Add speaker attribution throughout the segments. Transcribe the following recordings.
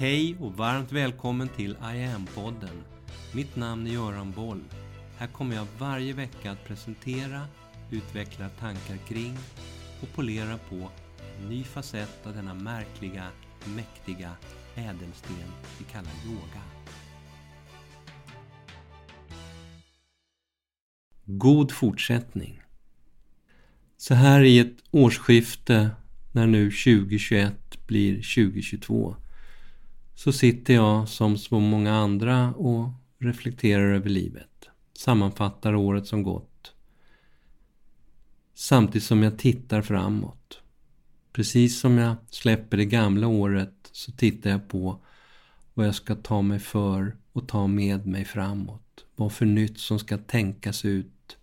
Speaker 1: Hej och varmt välkommen till I am-podden. Mitt namn är Göran Boll. Här kommer jag varje vecka att presentera, utveckla tankar kring och polera på en ny facett av denna märkliga, mäktiga ädelsten vi kallar yoga. God fortsättning. Så här i ett årsskifte när nu 2021 blir 2022 så sitter jag som så många andra och reflekterar över livet. Sammanfattar året som gått. Samtidigt som jag tittar framåt. Precis som jag släpper det gamla året så tittar jag på vad jag ska ta mig för och ta med mig framåt. Vad för nytt som ska tänkas ut,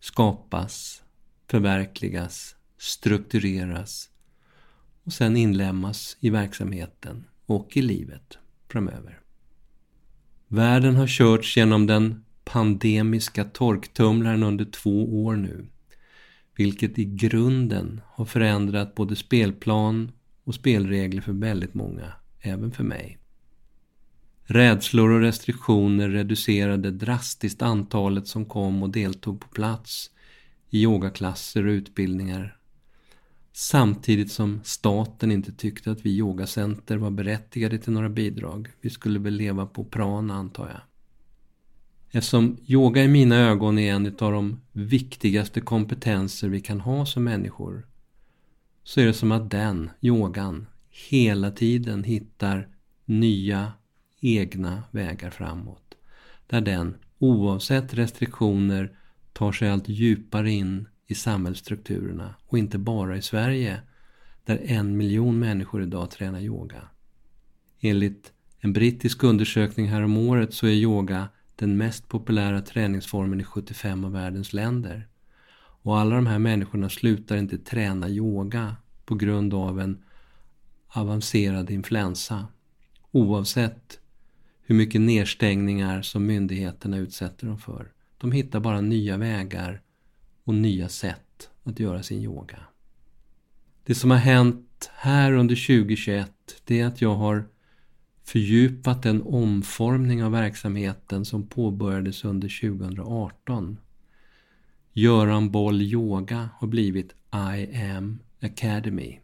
Speaker 1: skapas, förverkligas, struktureras och sen inlämnas i verksamheten och i livet framöver. Världen har körts genom den pandemiska torktumlaren under två år nu, vilket i grunden har förändrat både spelplan och spelregler för väldigt många, även för mig. Rädslor och restriktioner reducerade drastiskt antalet som kom och deltog på plats i yogaklasser och utbildningar Samtidigt som staten inte tyckte att vi yogacenter var berättigade till några bidrag. Vi skulle väl leva på prana antar jag. Eftersom yoga i mina ögon är en av de viktigaste kompetenser vi kan ha som människor så är det som att den, yogan, hela tiden hittar nya egna vägar framåt. Där den, oavsett restriktioner, tar sig allt djupare in i samhällsstrukturerna och inte bara i Sverige där en miljon människor idag tränar yoga. Enligt en brittisk undersökning här om året så är yoga den mest populära träningsformen i 75 av världens länder. Och alla de här människorna slutar inte träna yoga på grund av en avancerad influensa. Oavsett hur mycket nedstängningar som myndigheterna utsätter dem för. De hittar bara nya vägar och nya sätt att göra sin yoga. Det som har hänt här under 2021 det är att jag har fördjupat en omformning av verksamheten som påbörjades under 2018. Göran Boll Yoga har blivit I am Academy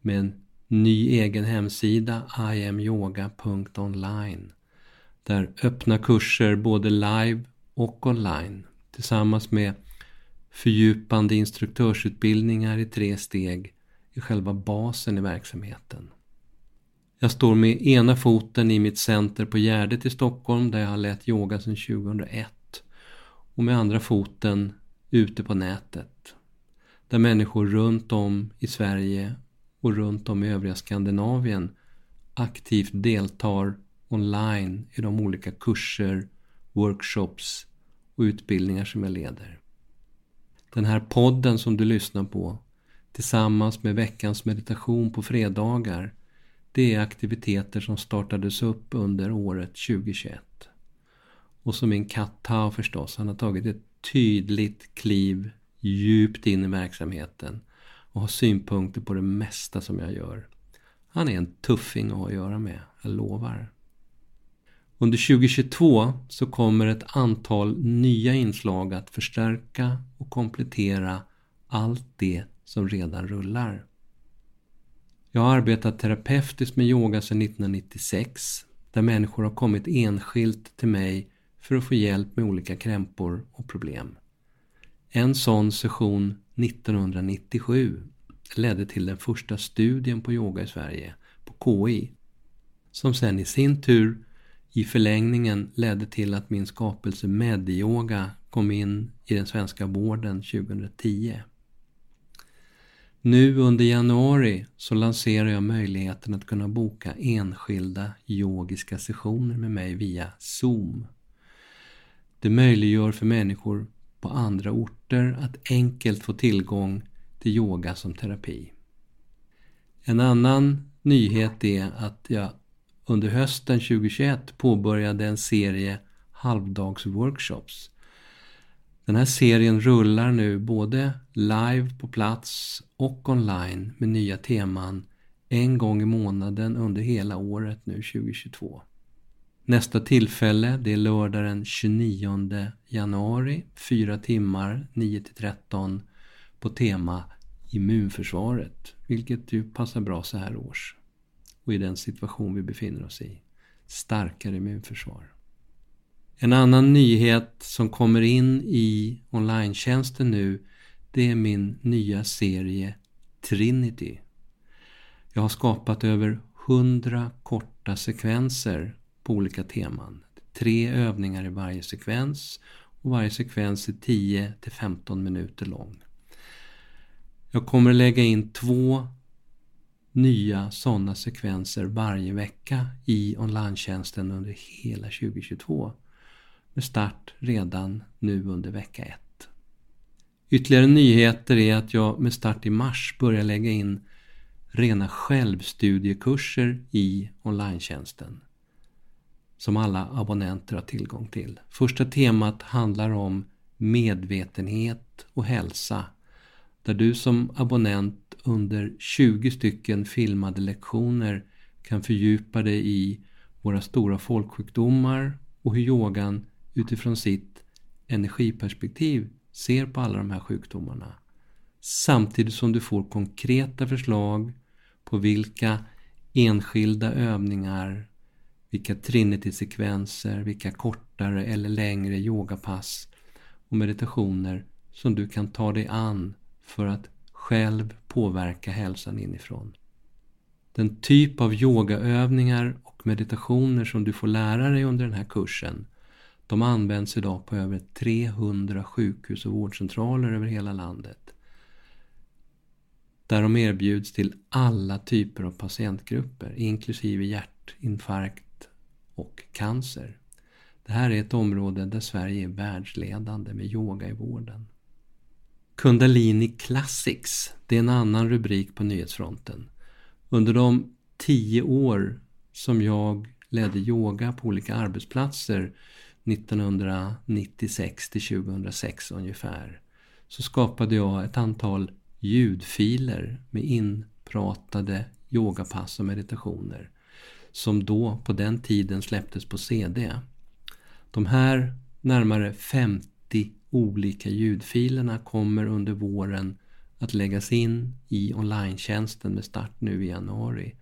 Speaker 1: med en ny egen hemsida iamyoga.online där öppna kurser både live och online tillsammans med fördjupande instruktörsutbildningar i tre steg i själva basen i verksamheten. Jag står med ena foten i mitt center på Gärdet i Stockholm där jag har lett yoga sedan 2001 och med andra foten ute på nätet där människor runt om i Sverige och runt om i övriga Skandinavien aktivt deltar online i de olika kurser, workshops och utbildningar som jag leder. Den här podden som du lyssnar på tillsammans med veckans meditation på fredagar det är aktiviteter som startades upp under året 2021. Och som min katt Tao förstås, han har tagit ett tydligt kliv djupt in i verksamheten och har synpunkter på det mesta som jag gör. Han är en tuffing att ha att göra med, jag lovar. Under 2022 så kommer ett antal nya inslag att förstärka och komplettera allt det som redan rullar. Jag har arbetat terapeutiskt med yoga sedan 1996 där människor har kommit enskilt till mig för att få hjälp med olika krämpor och problem. En sån session 1997 ledde till den första studien på yoga i Sverige, på KI, som sen i sin tur i förlängningen ledde till att min skapelse Medyoga kom in i den svenska vården 2010. Nu under januari så lanserar jag möjligheten att kunna boka enskilda yogiska sessioner med mig via Zoom. Det möjliggör för människor på andra orter att enkelt få tillgång till yoga som terapi. En annan nyhet är att jag under hösten 2021 påbörjade en serie halvdagsworkshops. Den här serien rullar nu både live på plats och online med nya teman en gång i månaden under hela året nu 2022. Nästa tillfälle det är lördag den 29 januari, 4 timmar 9-13 på tema immunförsvaret, vilket ju passar bra så här års och i den situation vi befinner oss i. Starkare immunförsvar. En annan nyhet som kommer in i online nu det är min nya serie Trinity. Jag har skapat över 100 korta sekvenser på olika teman. Tre övningar i varje sekvens och varje sekvens är 10 15 minuter lång. Jag kommer lägga in två nya sådana sekvenser varje vecka i online under hela 2022 med start redan nu under vecka 1. Ytterligare nyheter är att jag med start i mars börjar lägga in rena självstudiekurser i online som alla abonnenter har tillgång till. Första temat handlar om medvetenhet och hälsa där du som abonnent under 20 stycken filmade lektioner kan fördjupa dig i våra stora folksjukdomar och hur yogan utifrån sitt energiperspektiv ser på alla de här sjukdomarna. Samtidigt som du får konkreta förslag på vilka enskilda övningar, vilka trinity-sekvenser, vilka kortare eller längre yogapass och meditationer som du kan ta dig an för att själv påverka hälsan inifrån. Den typ av yogaövningar och meditationer som du får lära dig under den här kursen de används idag på över 300 sjukhus och vårdcentraler över hela landet. Där de erbjuds till alla typer av patientgrupper, inklusive hjärtinfarkt och cancer. Det här är ett område där Sverige är världsledande med yoga i vården. Kundalini Classics, det är en annan rubrik på nyhetsfronten. Under de tio år som jag ledde yoga på olika arbetsplatser 1996 till 2006 ungefär så skapade jag ett antal ljudfiler med inpratade yogapass och meditationer som då på den tiden släpptes på CD. De här närmare 50 olika ljudfilerna kommer under våren att läggas in i online med start nu i januari.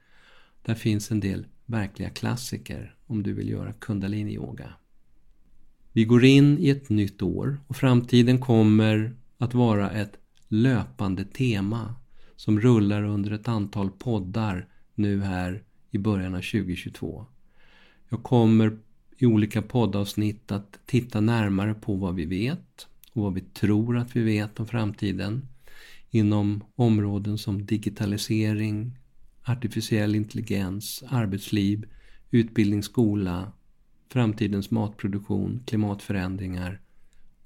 Speaker 1: Där finns en del verkliga klassiker om du vill göra kundalini-yoga. Vi går in i ett nytt år och framtiden kommer att vara ett löpande tema som rullar under ett antal poddar nu här i början av 2022. Jag kommer i olika poddavsnitt att titta närmare på vad vi vet och vad vi tror att vi vet om framtiden inom områden som digitalisering, artificiell intelligens, arbetsliv, utbildning, skola framtidens matproduktion, klimatförändringar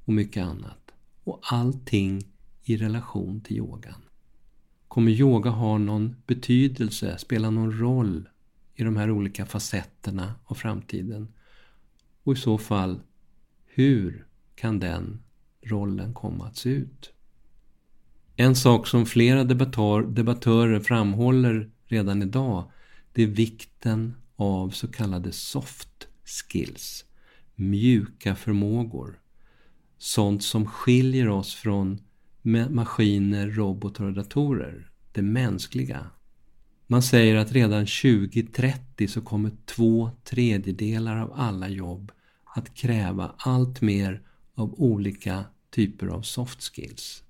Speaker 1: och mycket annat. Och allting i relation till yogan. Kommer yoga ha någon betydelse, spela någon roll i de här olika facetterna av framtiden? Och i så fall, hur kan den rollen komma att se ut? En sak som flera debattör, debattörer framhåller redan idag, det är vikten av så kallade soft skills, mjuka förmågor. Sånt som skiljer oss från maskiner, robotar och datorer. Det mänskliga. Man säger att redan 2030 så kommer två tredjedelar av alla jobb att kräva allt mer av olika typer av soft skills.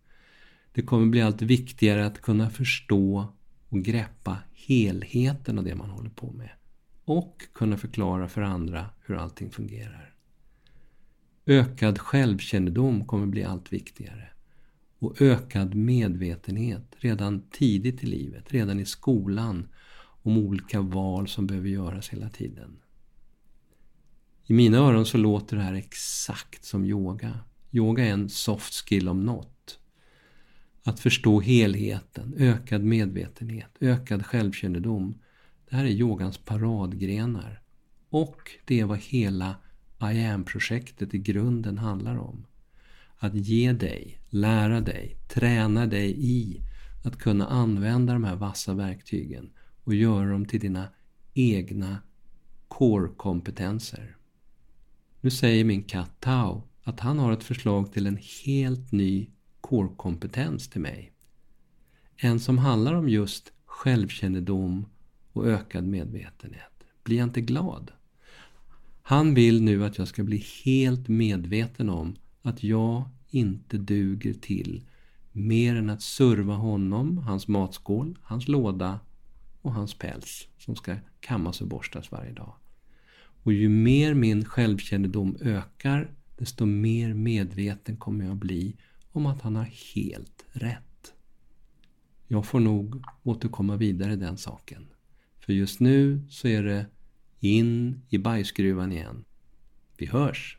Speaker 1: Det kommer bli allt viktigare att kunna förstå och greppa helheten av det man håller på med och kunna förklara för andra hur allting fungerar. Ökad självkännedom kommer bli allt viktigare. Och ökad medvetenhet redan tidigt i livet, redan i skolan, om olika val som behöver göras hela tiden. I mina öron så låter det här exakt som yoga. Yoga är en soft skill om något. Att förstå helheten, ökad medvetenhet, ökad självkännedom det här är yogans paradgrenar. Och det är vad hela I am-projektet i grunden handlar om. Att ge dig, lära dig, träna dig i att kunna använda de här vassa verktygen och göra dem till dina egna core-kompetenser. Nu säger min katt Tao att han har ett förslag till en helt ny core-kompetens till mig. En som handlar om just självkännedom och ökad medvetenhet. Blir jag inte glad? Han vill nu att jag ska bli helt medveten om att jag inte duger till mer än att serva honom, hans matskål, hans låda och hans päls som ska kammas och borstas varje dag. Och ju mer min självkännedom ökar, desto mer medveten kommer jag bli om att han har helt rätt. Jag får nog återkomma vidare i den saken. För just nu så är det in i bajsgruvan igen. Vi hörs!